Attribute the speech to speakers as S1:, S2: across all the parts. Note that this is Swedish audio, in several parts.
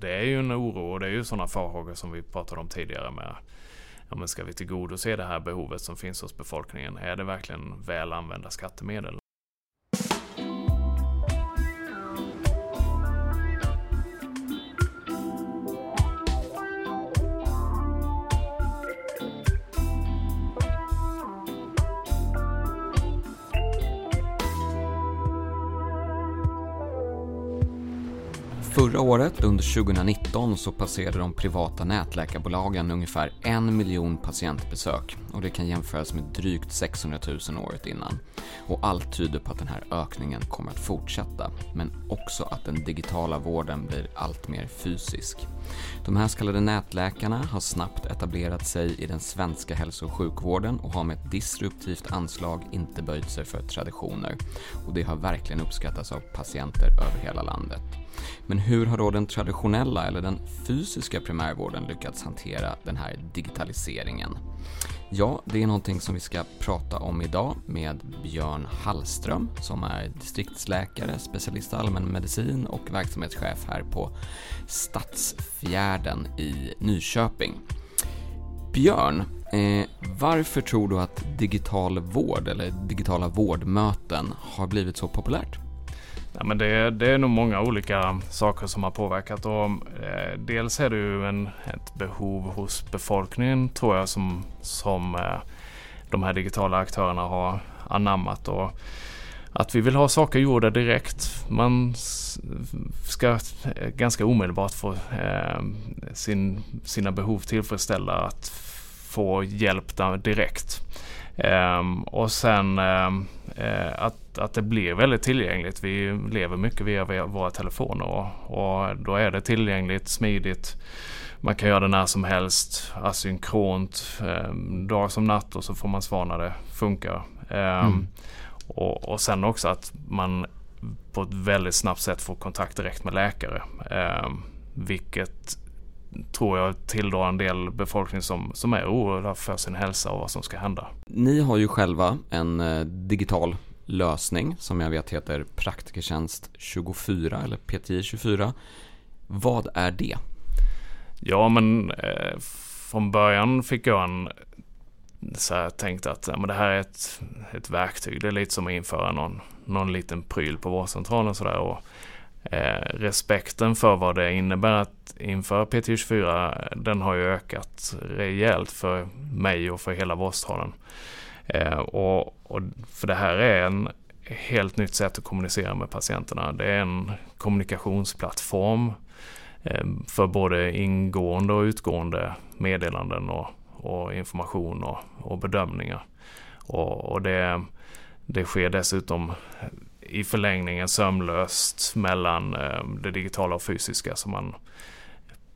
S1: det är ju en oro och det är ju sådana farhågor som vi pratade om tidigare med ja, men ska vi tillgodose det här behovet som finns hos befolkningen? Är det verkligen väl använda skattemedel?
S2: Året, under 2019, så passerade de privata nätläkarbolagen ungefär en miljon patientbesök och det kan jämföras med drygt 600 000 året innan. Och allt tyder på att den här ökningen kommer att fortsätta, men också att den digitala vården blir allt mer fysisk. De här så kallade nätläkarna har snabbt etablerat sig i den svenska hälso och sjukvården och har med ett disruptivt anslag inte böjt sig för traditioner. Och det har verkligen uppskattats av patienter över hela landet. Men hur har då den traditionella eller den fysiska primärvården lyckats hantera den här digitaliseringen? Ja, det är någonting som vi ska prata om idag med Björn Hallström som är distriktsläkare, specialist i allmänmedicin och verksamhetschef här på Stadsfjärden i Nyköping. Björn, eh, varför tror du att digital vård eller digitala vårdmöten har blivit så populärt?
S1: Ja, men det, det, är nog många olika saker som har påverkat. Och, eh, dels är det ju en, ett behov hos befolkningen tror jag som, som eh, de här digitala aktörerna har anammat. Och att vi vill ha saker gjorda direkt. Man ska eh, ganska omedelbart få eh, sin, sina behov tillfredsställda. Att få hjälp direkt. Um, och sen um, att, att det blir väldigt tillgängligt. Vi lever mycket via, via våra telefoner och, och, då är det tillgängligt, smidigt. Man kan göra det när som helst, asynkront, um, dag som natt och så får man svar när det funkar. Mm. Och, och, sen också att man på ett väldigt snabbt sätt får kontakt direkt med läkare. vilket tror jag tilldrar en del befolkning som, som är oroliga för sin hälsa och vad som ska hända.
S2: Ni har ju själva en eh, digital lösning som jag vet heter Praktikertjänst 24 eller PTI 24. Vad är det?
S1: Ja men eh, från början fick jag en så här, tänkte att ja, men det här är ett, ett verktyg. Det är lite som att införa någon, någon liten pryl på vårdcentralen och sådär. Eh, respekten för vad det innebär att införa PT24 den har ju ökat rejält för mig och för hela Vårdcentralen. Eh, och, och, för det här är en helt nytt sätt att kommunicera med patienterna. Det är en kommunikationsplattform eh, för både ingående och utgående meddelanden och, och information och, och bedömningar. Och, och det, det sker dessutom i förlängningen sömlöst mellan eh, det digitala och fysiska. Så man,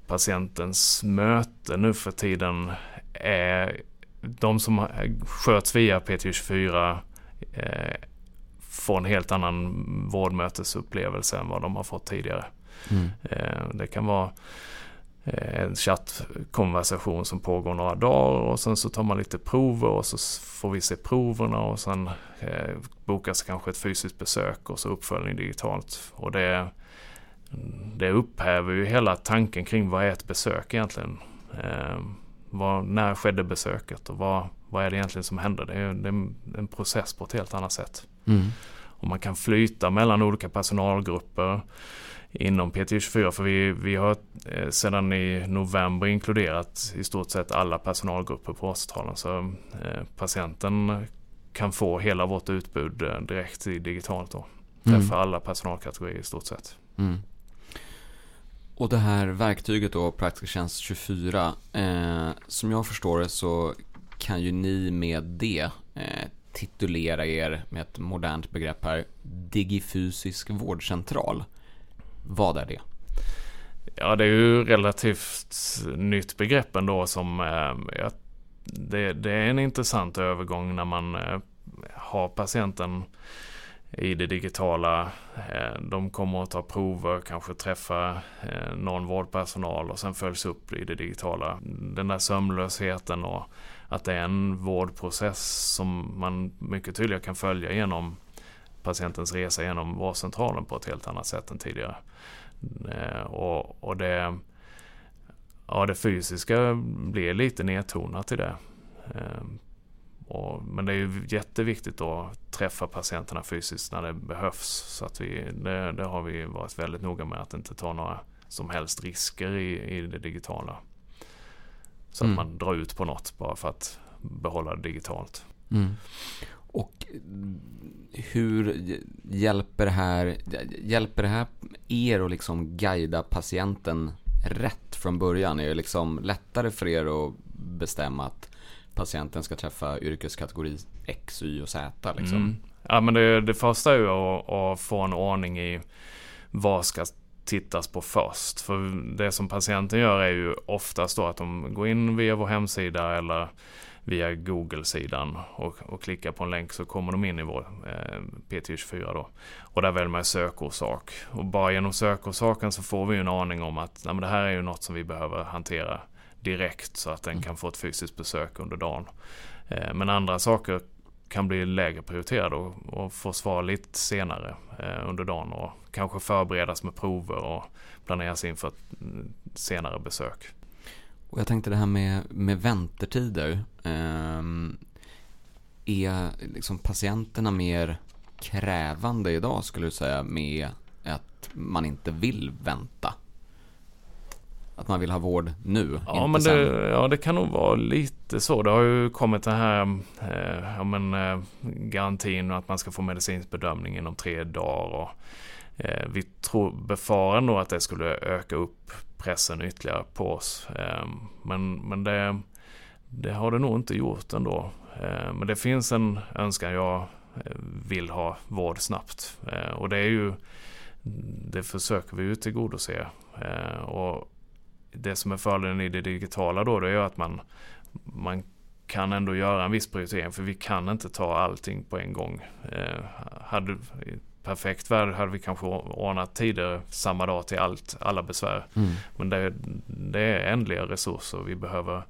S1: patientens möte nu för tiden är de som sköts via PT24 eh, får en helt annan vårdmötesupplevelse än vad de har fått tidigare. Mm. Eh, det kan vara Eh, en chattkonversation som pågår några dagar och sen så tar man lite prover och så får vi se proverna och sen eh, bokas kanske ett fysiskt besök och så uppföljning digitalt. Och det, det upphäver ju hela tanken kring vad är ett besök egentligen. Eh, vad, när skedde besöket och vad, vad är det egentligen som händer? Det är, det är en process på ett helt annat sätt. Mm. Och man kan flyta mellan olika personalgrupper inom PT24 för vi, vi har eh, sedan i november inkluderat i stort sett alla personalgrupper på vårdcentralen så eh, patienten kan få hela vårt utbud eh, direkt i digitalt då. Mm. För alla personalkategorier i stort sett. Mm.
S2: Och det här verktyget då, Praktisk Tjänst 24, eh, som jag förstår det så kan ju ni med det eh, titulera er med ett modernt begrepp här, digifysisk vårdcentral. Vad är det?
S1: Ja, det är ju relativt nytt begrepp ändå som eh, det, det, är en intressant övergång när man eh, har patienten i det digitala. Eh, de kommer att ta prover, kanske träffa eh, någon vårdpersonal och sen följs upp i det digitala. Den där sömnlösheten och att det är en vårdprocess som man mycket tydligare kan följa genom patientens resa genom vårdcentralen på ett helt annat sätt än tidigare. Eh, och, och det, ja, det fysiska blir lite nedtonat i det. Eh, och, men det är ju jätteviktigt att träffa patienterna fysiskt när det behövs. Så att vi, det, det har vi varit väldigt noga med att inte ta några som helst risker i, i det digitala. Så mm. att man drar ut på något bara för att behålla det digitalt.
S2: Mm. Och hur hjälper det här, hjälper det här er att liksom guida patienten rätt från början? Är det liksom lättare för er att bestämma att patienten ska träffa yrkeskategori X, Y och Z? Liksom? Mm.
S1: Ja, men det, det första är ju att, att, få en ordning i vad ska tittas på först. För det som patienten gör är ju oftast då att de går in via vår hemsida eller via Google-sidan och, och klickar på en länk så kommer de in i vår eh, PT24 då. Och där väljer man sökorsak. Och bara genom sökorsaken så får vi en aning om att nej, det här är ju något som vi behöver hantera direkt så att den mm. kan få ett fysiskt besök under dagen. Eh, men andra saker kan bli lägre prioriterade och, och få svar lite senare eh, under dagen och kanske förberedas med prover och planeras inför ett mm, senare besök.
S2: Och jag tänkte det här med, med väntetider. Eh, är liksom patienterna mer krävande idag skulle du säga med att man inte vill vänta? Att man vill ha vård nu,
S1: ja, men det, ja, det kan nog vara lite så. Det har ju kommit den här eh, ja, men, eh, garantin att man ska få medicinsk bedömning inom tre dagar. Och, Eh, vi tror, befarar nog att det skulle öka upp pressen ytterligare på oss. Ehm, men men det, det har det nog inte gjort ändå. Ehm, men det finns en önskan. Jag eh, vill ha vård snabbt. Ehm, och det är ju det försöker vi ju tillgodose. och det som är fördelen i det digitala då, det är att man, man kan ändå göra en viss prioritering för vi kan inte ta allting på en gång. Eh, hade, perfekt värld hade vi kanske ordnat tider samma dag till allt, alla besvär. Mm. Men det, det, är ändliga resurser, vi behöver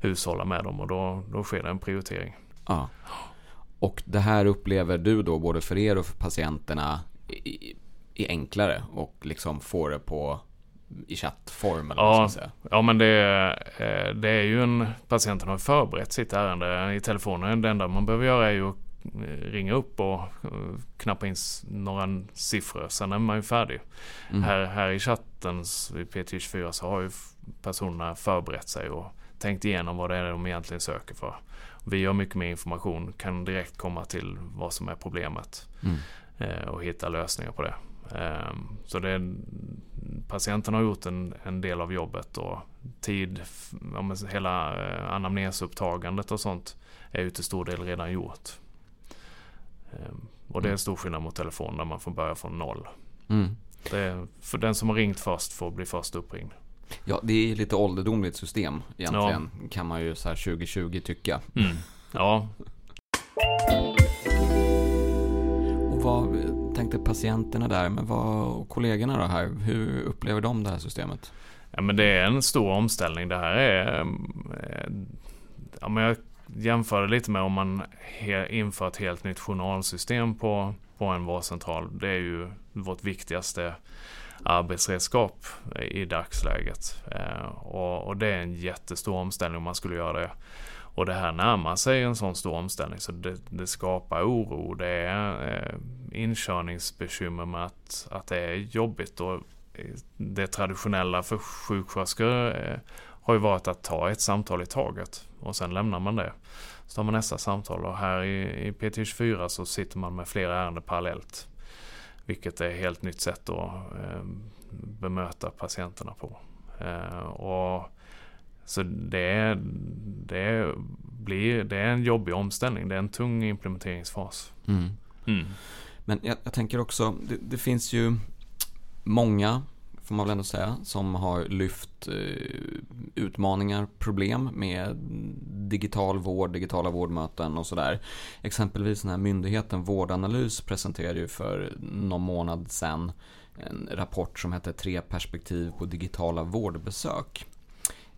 S1: hushålla med dem och då, då sker det en prioritering.
S2: Ja. Och det här upplever du då både för er och för patienterna är enklare och liksom får det på i chattform? Eller
S1: ja, säga. ja, men det, eh, det är ju en... Patienten har förberett sitt ärende i telefonen. Det enda man behöver göra är ju att ringa upp och eh, knappa in några siffror. Sen är man ju färdig. Mm. Här, här i chatten vid PT24 så har ju personerna förberett sig och tänkt igenom vad det är de egentligen söker för. Vi har mycket mer information, kan direkt komma till vad som är problemet mm. och hitta lösningar på det. Ehm, så det, patienten har gjort en, en del av jobbet och tid, hela eh, anamnesupptagandet och sånt är ju till stor del redan gjort. Ehm, och det är en stor skillnad mot telefon där man får börja från noll. Mm. Det, för den som har ringt först får bli först uppringd.
S2: Ja, det är lite ålderdomligt system egentligen. Ja. Kan man ju så här 2020 tycka. Mm.
S1: Ja.
S2: Och vad tänkte patienterna där, men vad, och kollegorna då här, hur upplever de det här systemet?
S1: Ja men det är en stor omställning. Det här är, eh, ja men jag jämför lite med om man inför ett helt nytt journalsystem på, på en vårdcentral. Det är ju vårt viktigaste arbetsredskap i dagsläget. Eh, och, och det är en jättestor omställning om man skulle göra det och det här närmar sig en sån stor omställning så det, det skapar oro. Det är eh, inkörningsbekymmer med att, att det är jobbigt. Och eh, det traditionella för sjuksköterskor eh, har ju varit att ta ett samtal i taget och sen lämnar man det. Så tar man nästa samtal och här i, i PT24 så sitter man med flera ärenden parallellt. Vilket är ett helt nytt sätt att eh, bemöta patienterna på. Eh, och så det, det, blir, det är en jobbig omställning. Det är en tung implementeringsfas. Mm.
S2: Mm. Men jag, jag, tänker också, det, det, finns ju många, får man väl ändå säga, som har lyft eh, utmaningar, problem med digital vård, digitala vårdmöten och sådär. Exempelvis den här myndigheten Vårdanalys presenterade ju för någon månad sedan en rapport som heter Tre perspektiv på digitala vårdbesök.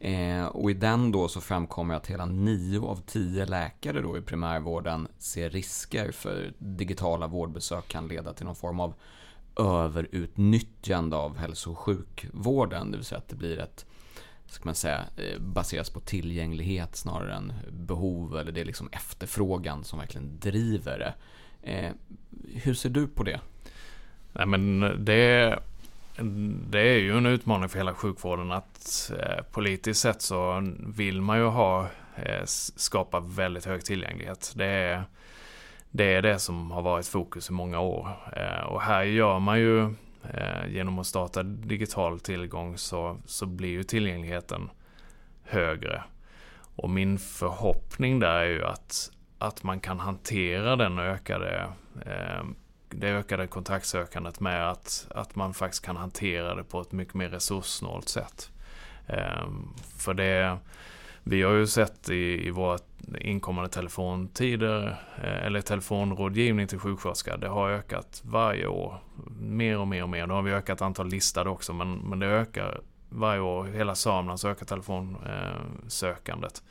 S2: Eh, och i den då så framkommer att hela 9 av 10 läkare då i primärvården ser risker för digitala vårdbesök kan leda till någon form av överutnyttjande av hälso och sjukvården. Det vill säga att det blir ett ska man säga, eh, baseras på tillgänglighet snarare än behov eller det är liksom efterfrågan som verkligen driver det. Eh, hur ser du på det?
S1: Nej men det, det är ju en utmaning för hela sjukvården att eh, politiskt sett så vill man ju ha eh, skapa väldigt hög tillgänglighet. Det är, det är det som har varit fokus i många år. Eh, och här gör man ju eh, genom att starta digital tillgång så, så blir ju tillgängligheten högre. Och min förhoppning där är ju att, att man kan hantera den ökade eh, det ökade kontaktsökandet med att, att man faktiskt kan hantera det på ett mycket mer resurssnålt sätt. För det, vi har ju sett i, i våra inkommande telefontider eh, eller telefonrådgivning till sjuksköterska. Det har ökat varje år. Mer och mer och mer. Nu har vi ökat antal listade också men, men det ökar varje år. Hela Sörmland så ökar telefonsökandet.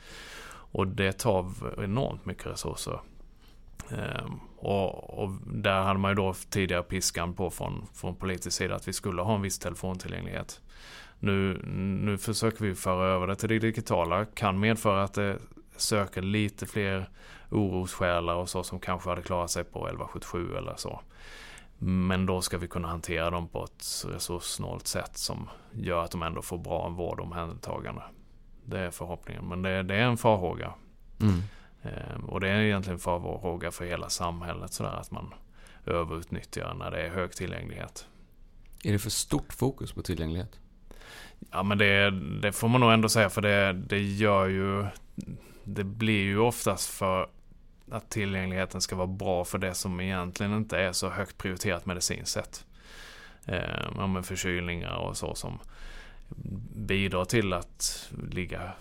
S1: Och det tar enormt mycket resurser. Ehm, och, och, där hade man ju då tidigare piskan på från, från politisk sida att vi skulle ha en viss telefontillgänglighet. Nu, nu försöker vi föra över det till det digitala. Kan medföra att det söker lite fler orossjälar och så som kanske hade klarat sig på 1177 eller så. Men då ska vi kunna hantera dem på ett resurssnålt sätt som gör att de ändå får bra vård och omhändertagande. Det är förhoppningen, men det, det är en farhåga. Mm. Ehm, och det är egentligen farhåga för hela samhället sådär att man överutnyttjar när det är hög tillgänglighet.
S2: Är det för stort fokus på tillgänglighet?
S1: Ja men det, det får man nog ändå säga för det, det gör ju Det blir ju oftast för att tillgängligheten ska vara bra för det som egentligen inte är så högt prioriterat medicinskt sett. Eh, ja, men förkylningar och så som bidrar till att ligga.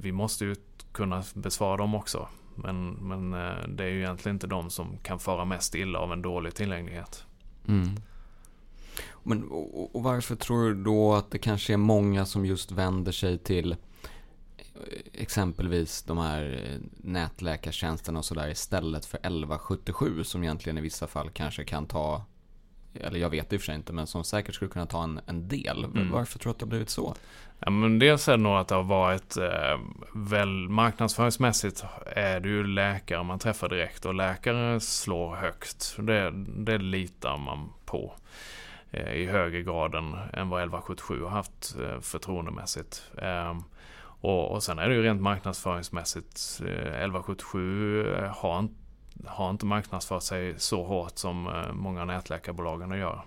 S1: Vi måste ju kunna besvara dem också. Men, men eh, det är ju egentligen inte de som kan fara mest illa av en dålig tillgänglighet. Mm.
S2: Men, och, och varför tror du då att det kanske är många som just vänder sig till eh, exempelvis de här eh, nätläkartjänsterna och sådär istället för 1177 som egentligen i vissa fall kanske kan ta eller jag vet i och för sig inte, men som säkert skulle kunna ta en, en del. Mm. Varför tror du att det har blivit så?
S1: Ja, men dels är det nog att det har varit eh, väl marknadsföringsmässigt är det ju läkare man träffar direkt och läkare slår högt. Det, det litar man på i högre grad än, än vad 1177 har haft eh, förtroendemässigt. Eh, och, och sen är det ju rent marknadsföringsmässigt. 1177 eh, har inte har inte marknadsfört sig så hårt som eh, många nätläkarbolagen gör.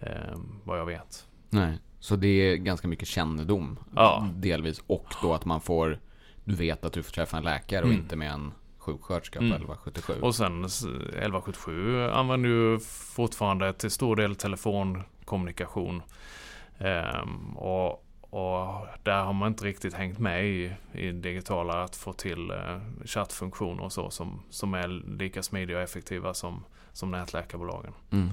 S1: Eh, vad jag vet.
S2: Nej, så det är ganska mycket kännedom ja. delvis. Och då att man får, du vet att du får träffa en läkare och mm. inte med en sjuksköterska på mm. 1177.
S1: Och sen 1177 använder ju fortfarande till stor del telefonkommunikation. Ehm, och och där har man inte riktigt hängt med i, i digitala att få till eh, chattfunktioner och så som, som är lika smidiga och effektiva som, som nätläkarbolagen. Mm.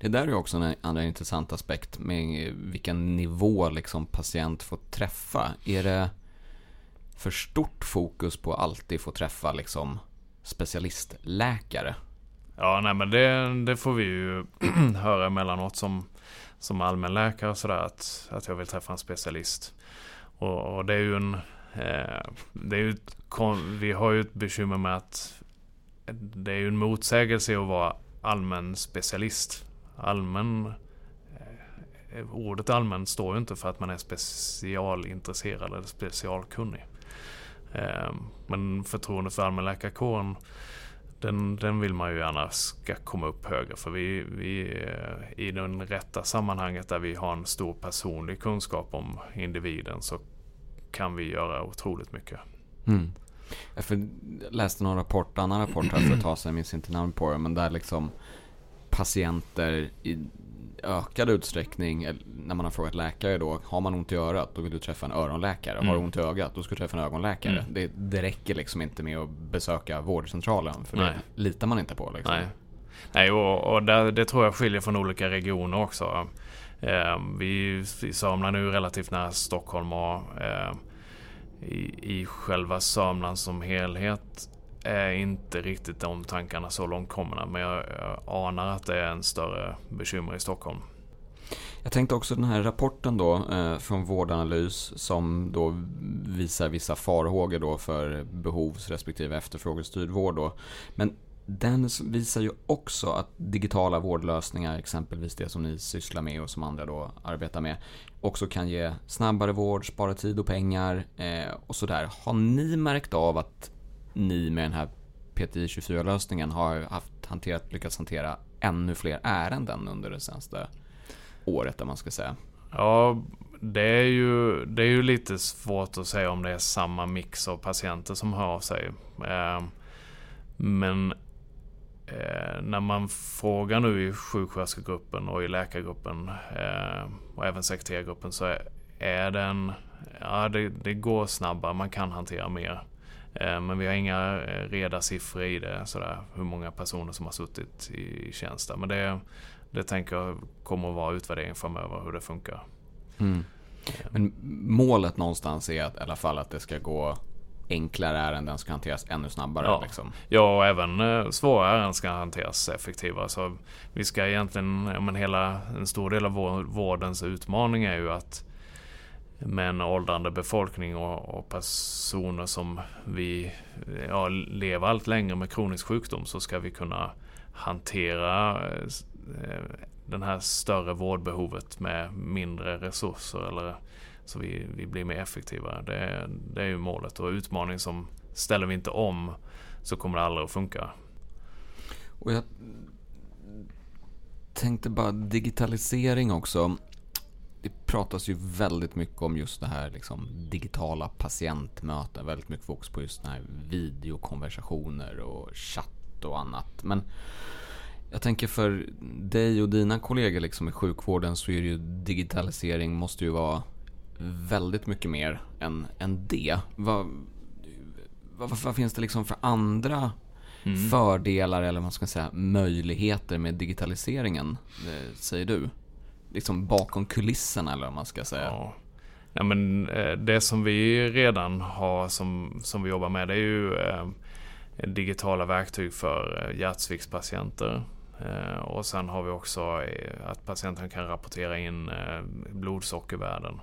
S2: Det där är också en andra intressant aspekt med vilken nivå liksom patient får träffa. Är det för stort fokus på att alltid få träffa liksom specialistläkare?
S1: Ja, nej men det, det får vi ju höra emellanåt som som allmänläkare och sådär att, att jag vill träffa en specialist. Och, och det är ju en... Eh, det är ju ett, vi har ju ett bekymmer med att det är ju en motsägelse att vara allmän specialist. Allmän... Eh, ordet allmän står ju inte för att man är specialintresserad eller specialkunnig. Eh, men förtroendet för allmänläkarkåren den, den vill man ju gärna ska komma upp högre för vi, vi eh, i det rätta sammanhanget där vi har en stor personlig kunskap om individen så kan vi göra otroligt mycket. Mm.
S2: Jag läste någon rapport, annan rapport här för ett tag sedan, jag minns inte namn på det, men där liksom patienter i ökad utsträckning, när man har frågat läkare då, har man ont i örat då vill du träffa en öronläkare. Mm. Har du ont i ögat då ska du träffa en ögonläkare. Mm. Det, det räcker liksom inte med att besöka vårdcentralen för Nej. det litar man inte på. Liksom.
S1: Nej, Nej och, och det, det, tror jag skiljer från olika regioner också. Eh, vi, Sörmland nu relativt nära Stockholm och eh, i, i själva Sörmland som helhet är inte riktigt de tankarna så långt komna. Men jag, jag anar att det är en större bekymmer i Stockholm.
S2: Jag tänkte också den här rapporten då eh, från Vårdanalys som då visar vissa farhågor då för behovs respektive efterfrågestyrd vård då. Men den visar ju också att digitala vårdlösningar, exempelvis det som ni sysslar med och som andra då arbetar med, också kan ge snabbare vård, spara tid och pengar eh, och sådär. Har ni märkt av att ni med den här PTI 24-lösningen har haft, hanterat, lyckats hantera ännu fler ärenden under det senaste året, om man ska säga?
S1: Ja, det är, ju, det är ju lite svårt att säga om det är samma mix av patienter som hör av sig. Eh, men eh, när man frågar nu i sjuksköterskegruppen och i läkargruppen eh, och även sekreterargruppen så är, är den, ja det, det, går snabbare, man kan hantera mer. Eh, men vi har inga eh, reda siffror i det, sådär, hur många personer som har suttit i tjänst där. Men det, det tänker jag kommer att vara utvärdering framöver hur det funkar.
S2: Mm. Men målet någonstans är att, i alla fall att det ska gå enklare ärenden ska hanteras ännu snabbare.
S1: Ja,
S2: liksom.
S1: ja och även eh, svåra ärenden ska hanteras effektivare. Så vi ska egentligen, ja, men hela, en stor del av vårdens utmaning är ju att med en åldrande befolkning och, och personer som vi ja, lever allt längre med kronisk sjukdom så ska vi kunna hantera eh, den här större vårdbehovet med mindre resurser eller så vi, vi blir mer effektiva. Det, det är ju målet och utmaningen som ställer vi inte om så kommer det aldrig att funka.
S2: Och jag tänkte bara digitalisering också. Det pratas ju väldigt mycket om just det här liksom, digitala patientmöten. Väldigt mycket fokus på just den här videokonversationer och chatt och annat. Men jag tänker för dig och dina kollegor liksom i sjukvården så är ju digitalisering måste ju vara väldigt mycket mer än, än det. Vad, vad, vad finns det liksom för andra mm. fördelar eller vad man ska säga möjligheter med digitaliseringen, eh, säger du? Liksom bakom kulisserna eller vad man ska säga.
S1: Ja. Ja, men eh, det som vi redan har som, som vi jobbar med det är ju eh, digitala verktyg för eh, hjärtsviktspatienter. Eh, och sen har vi också eh, att patienten kan rapportera in eh, blodsockervärden.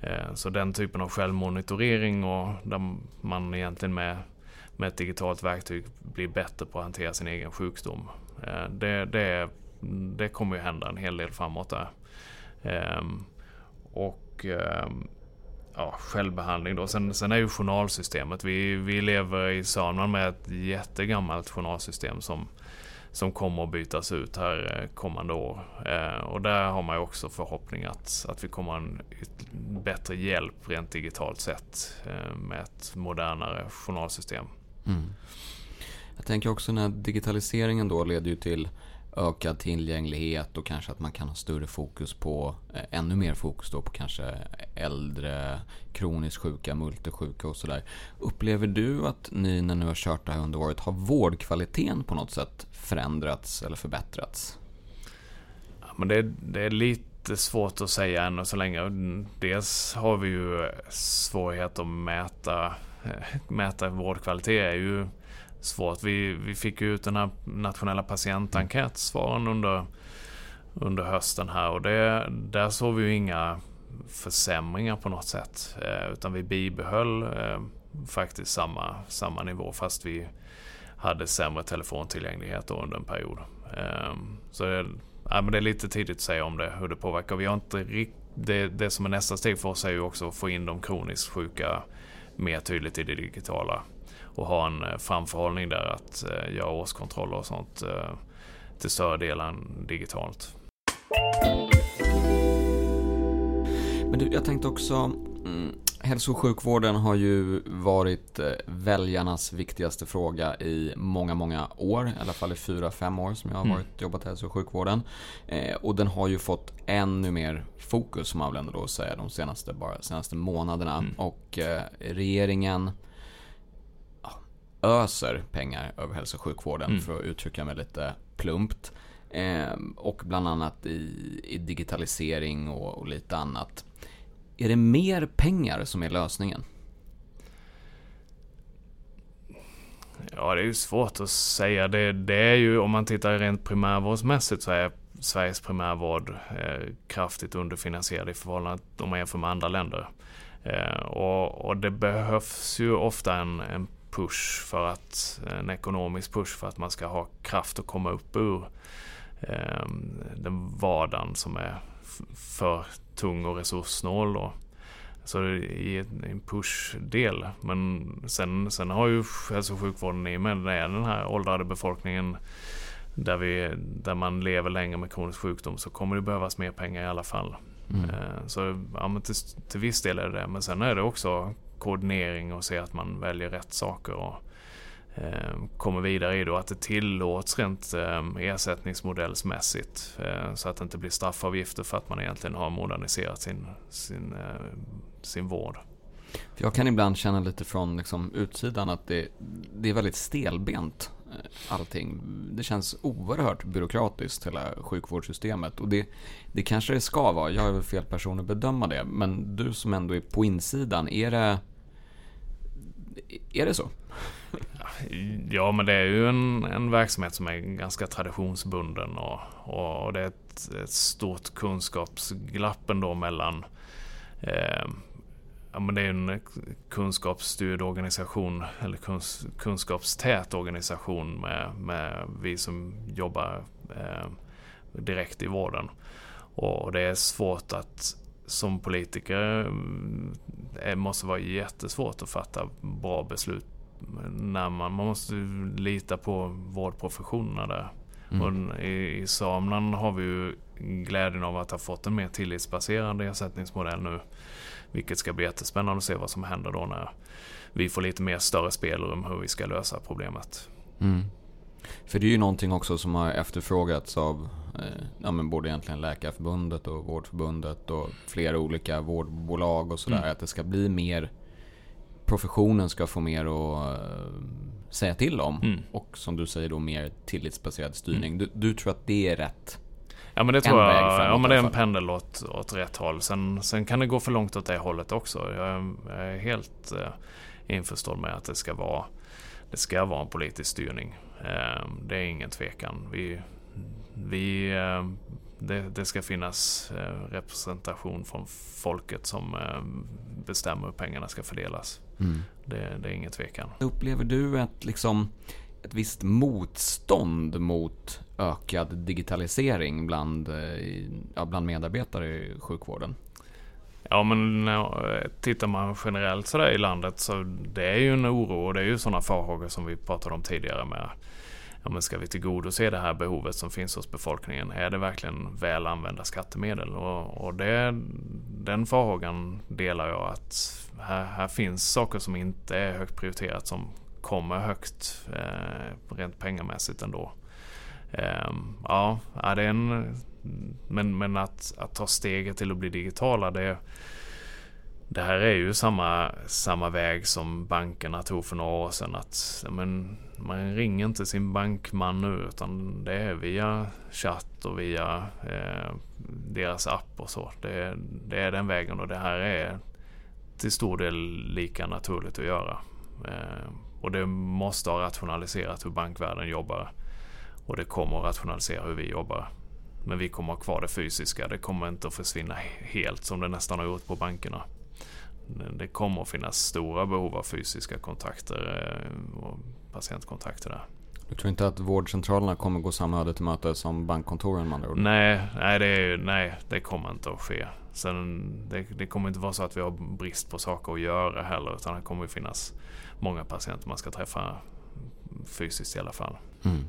S1: Eh, så den typen av självmonitorering och där man egentligen med, med ett digitalt verktyg blir bättre på att hantera sin egen sjukdom. Eh, det, det, det kommer ju hända en hel del framåt där. Ehm, och ehm, ja, självbehandling då. Sen, sen är ju journalsystemet. Vi, vi lever i Sörmland med ett jättegammalt journalsystem som som kommer att bytas ut här eh, kommande år. Eh, och där har man ju också förhoppning att, att vi kommer en bättre hjälp rent digitalt sett eh, med ett modernare journalsystem. Mm.
S2: Jag tänker också när digitaliseringen då leder ju till ökad tillgänglighet och kanske att man kan ha större fokus på, eh, ännu mer fokus då på kanske äldre, kroniskt sjuka, multisjuka och sådär. Upplever du att ni när ni har kört det här under året har vårdkvaliteten på något sätt förändrats eller förbättrats?
S1: Ja, men det, det är lite svårt att säga ännu så länge. Dels har vi ju svårighet att mäta, mäta vårdkvalitet är ju svårt. Vi, vi fick ju ut den här nationella patientenkätsvaren under, under hösten här och det, där såg vi ju inga försämringar på något sätt. Eh, utan vi bibehöll eh, faktiskt samma, samma nivå fast vi hade sämre telefontillgänglighet under en period. Eh, så det, ja, men det är lite tidigt att säga om det, hur det påverkar. Vi har inte det, det som är nästa steg för oss är ju också att få in de kroniskt sjuka mer tydligt i det digitala. Och ha en eh, framförhållning där att eh, göra årskontroller och sånt eh, till större delen digitalt.
S2: Men du, jag tänkte också, mm, Hälso och sjukvården har ju varit väljarnas viktigaste fråga i många, många år. I alla fall i fyra, fem år som jag har mm. varit, mm. jobbat i hälso och sjukvården. Eh, och den har ju fått ännu mer fokus, som man väl ändå då säga, de senaste, bara, senaste månaderna. Mm. Och eh, regeringen öser pengar över hälso och sjukvården, mm. för att uttrycka mig lite plumpt. Eh, och bland annat i, i digitalisering och, och lite annat. Är det mer pengar som är lösningen?
S1: Ja, det är ju svårt att säga. Det, det är ju, om man tittar rent primärvårdsmässigt så är Sveriges primärvård eh, kraftigt underfinansierad i förhållande om man jämför med andra länder. Eh, och, och, det behövs ju ofta en, en, push för att, en ekonomisk push för att man ska ha kraft att komma upp ur eh, den vardagen som är för tung och resurssnål. Då. Så i en pushdel. Men sen, sen har ju hälso och sjukvården i och med den här åldrade befolkningen där, vi, där man lever länge med kronisk sjukdom så kommer det behövas mer pengar i alla fall. Mm. Eh, så ja, till, till viss del är det det. Men sen är det också koordinering och se att man väljer rätt saker. Och, eh, kommer vidare i då att det tillåts rent eh, ersättningsmodellsmässigt. Eh, så att det inte blir straffavgifter för att man egentligen har moderniserat sin, sin, eh, sin vård.
S2: Jag kan ibland känna lite från liksom, utsidan att det, det är väldigt stelbent Eh, allting. Det känns oerhört byråkratiskt hela sjukvårdssystemet och det, det kanske det ska vara. Jag är väl fel person att bedöma det. Men du som ändå är på insidan, är det, är det så?
S1: Ja, men det är ju en, en verksamhet som är ganska traditionsbunden och, och det är ett, ett stort kunskapsglapp ändå mellan eh, ja, men det är en kunskapsstyrd organisation eller kuns, kunskapstät organisation med, med vi som jobbar eh, direkt i vården. Och det är svårt att som politiker det mm, måste vara jättesvårt att fatta bra beslut när man, man måste lita på vårdprofessionerna där. Mm. Och i, I Samland har vi ju glädjen av att ha fått en mer tillitsbaserad ersättningsmodell nu. Vilket ska bli jättespännande att se vad som händer då när vi får lite mer större spelrum hur vi ska lösa problemet. Mm.
S2: För det är ju någonting också som har efterfrågats av eh, ja, men både egentligen Läkarförbundet och Vårdförbundet och flera olika vårdbolag och sådär. Mm. Att det ska bli mer, professionen ska få mer att uh, säga till om. Mm. Och som du säger då mer tillitsbaserad styrning. Mm. Du, du tror att det är rätt
S1: Ja men det tror jag. Ja men det är en pendel åt, åt rätt håll. Sen, sen kan det gå för långt åt det hållet också. Jag är, jag är helt eh, införstådd med att det ska vara det ska vara en politisk styrning. Eh, det är ingen tvekan. Vi, vi, eh, det, det, ska finnas eh, representation från folket som eh, bestämmer hur pengarna ska fördelas. Mm. Det, det, är ingen tvekan.
S2: Upplever du att liksom ett visst motstånd mot ökad digitalisering bland, eh, ja, bland medarbetare i sjukvården?
S1: Ja men eh, tittar man generellt sådär i landet så det är ju en oro och det är ju sådana farhågor som vi pratade om tidigare med ja, men ska vi tillgodose det här behovet som finns hos befolkningen? Är det verkligen väl använda skattemedel? Och, och det, den farhågan delar jag att här, här finns saker som inte är högt prioriterat som kommer högt eh, rent pengamässigt ändå. Ehm, ja, det är en, men, men att, att ta steget till att bli digitala det, det här är ju samma, samma väg som bankerna tog för några år sedan. Att, men, man ringer inte sin bankman nu utan det är via chatt och via eh, deras app och så. Det, det, är den vägen och det här är till stor del lika naturligt att göra. Eh, och det måste ha rationaliserat hur bankvärlden jobbar. Och det kommer att rationalisera hur vi jobbar. Men vi kommer ha kvar det fysiska. Det kommer inte att försvinna helt som det nästan har gjort på bankerna. Det kommer att finnas stora behov av fysiska kontakter eh, och patientkontakter där.
S2: Du tror inte att vårdcentralerna kommer gå samma öde till möte som bankkontoren med andra ord?
S1: Nej, nej, det, är, nej, det kommer inte att ske. Sen, det, det, kommer inte vara så att vi har brist på saker att göra heller. Utan det kommer att finnas många patienter man ska träffa fysiskt i alla fall. Mm.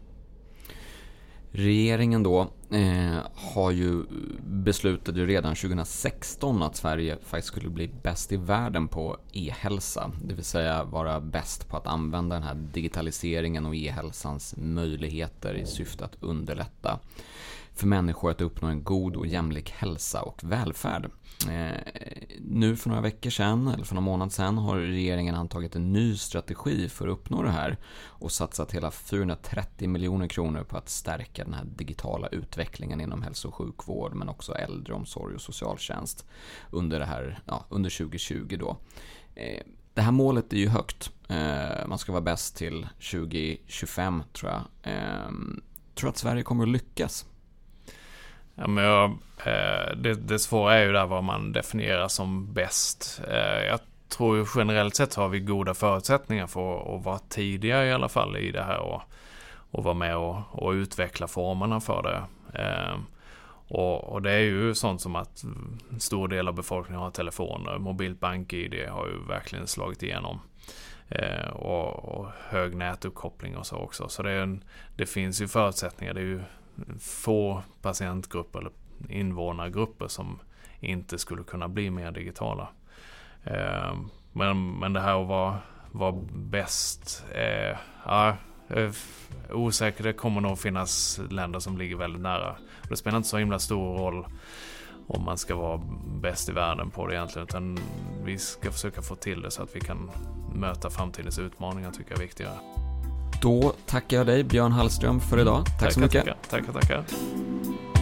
S2: Regeringen då eh, har ju beslutat ju redan 2016 att Sverige faktiskt skulle bli bäst i världen på e-hälsa. Det vill säga vara bäst på att använda den här digitaliseringen och e-hälsans möjligheter i syfte att underlätta för människor att uppnå en god och jämlik hälsa och välfärd. Eh, nu för några veckor sedan, eller för några månader sedan, har regeringen antagit en ny strategi för att uppnå det här och satsat hela 430 miljoner kronor på att stärka den här digitala utvecklingen inom hälso och sjukvård men också äldreomsorg och socialtjänst under, det här, ja, under 2020. Då. Eh, det här målet är ju högt. Eh, man ska vara bäst till 2025 tror jag. Tror att Sverige kommer att lyckas?
S1: Ja, men jag, eh, det, det svåra är ju där vad man definierar som bäst. Eh, jag tror ju generellt sett har vi goda förutsättningar för att vara tidiga i alla fall i det här och, och vara med och, och utveckla formerna för det. Eh, och, och, det är ju sånt som att en stor del av befolkningen har telefoner. Mobilt bank-id har ju verkligen slagit igenom. Eh, och, och, hög nätuppkoppling och så också. Så det, en, det, finns ju förutsättningar. Det är ju få patientgrupper eller invånargrupper som inte skulle kunna bli mer digitala. Eh, men, men det här att vara, vara bäst, ja, eh, osäker. Det kommer nog finnas länder som ligger väldigt nära. Det spelar inte så himla stor roll om man ska vara bäst i världen på det egentligen. Utan vi ska försöka få till det så att vi kan möta framtidens utmaningar tycker jag är viktigare.
S2: Då tackar jag dig Björn Hallström för idag. Tack tackar, så mycket.
S1: Tackar, tackar. tackar.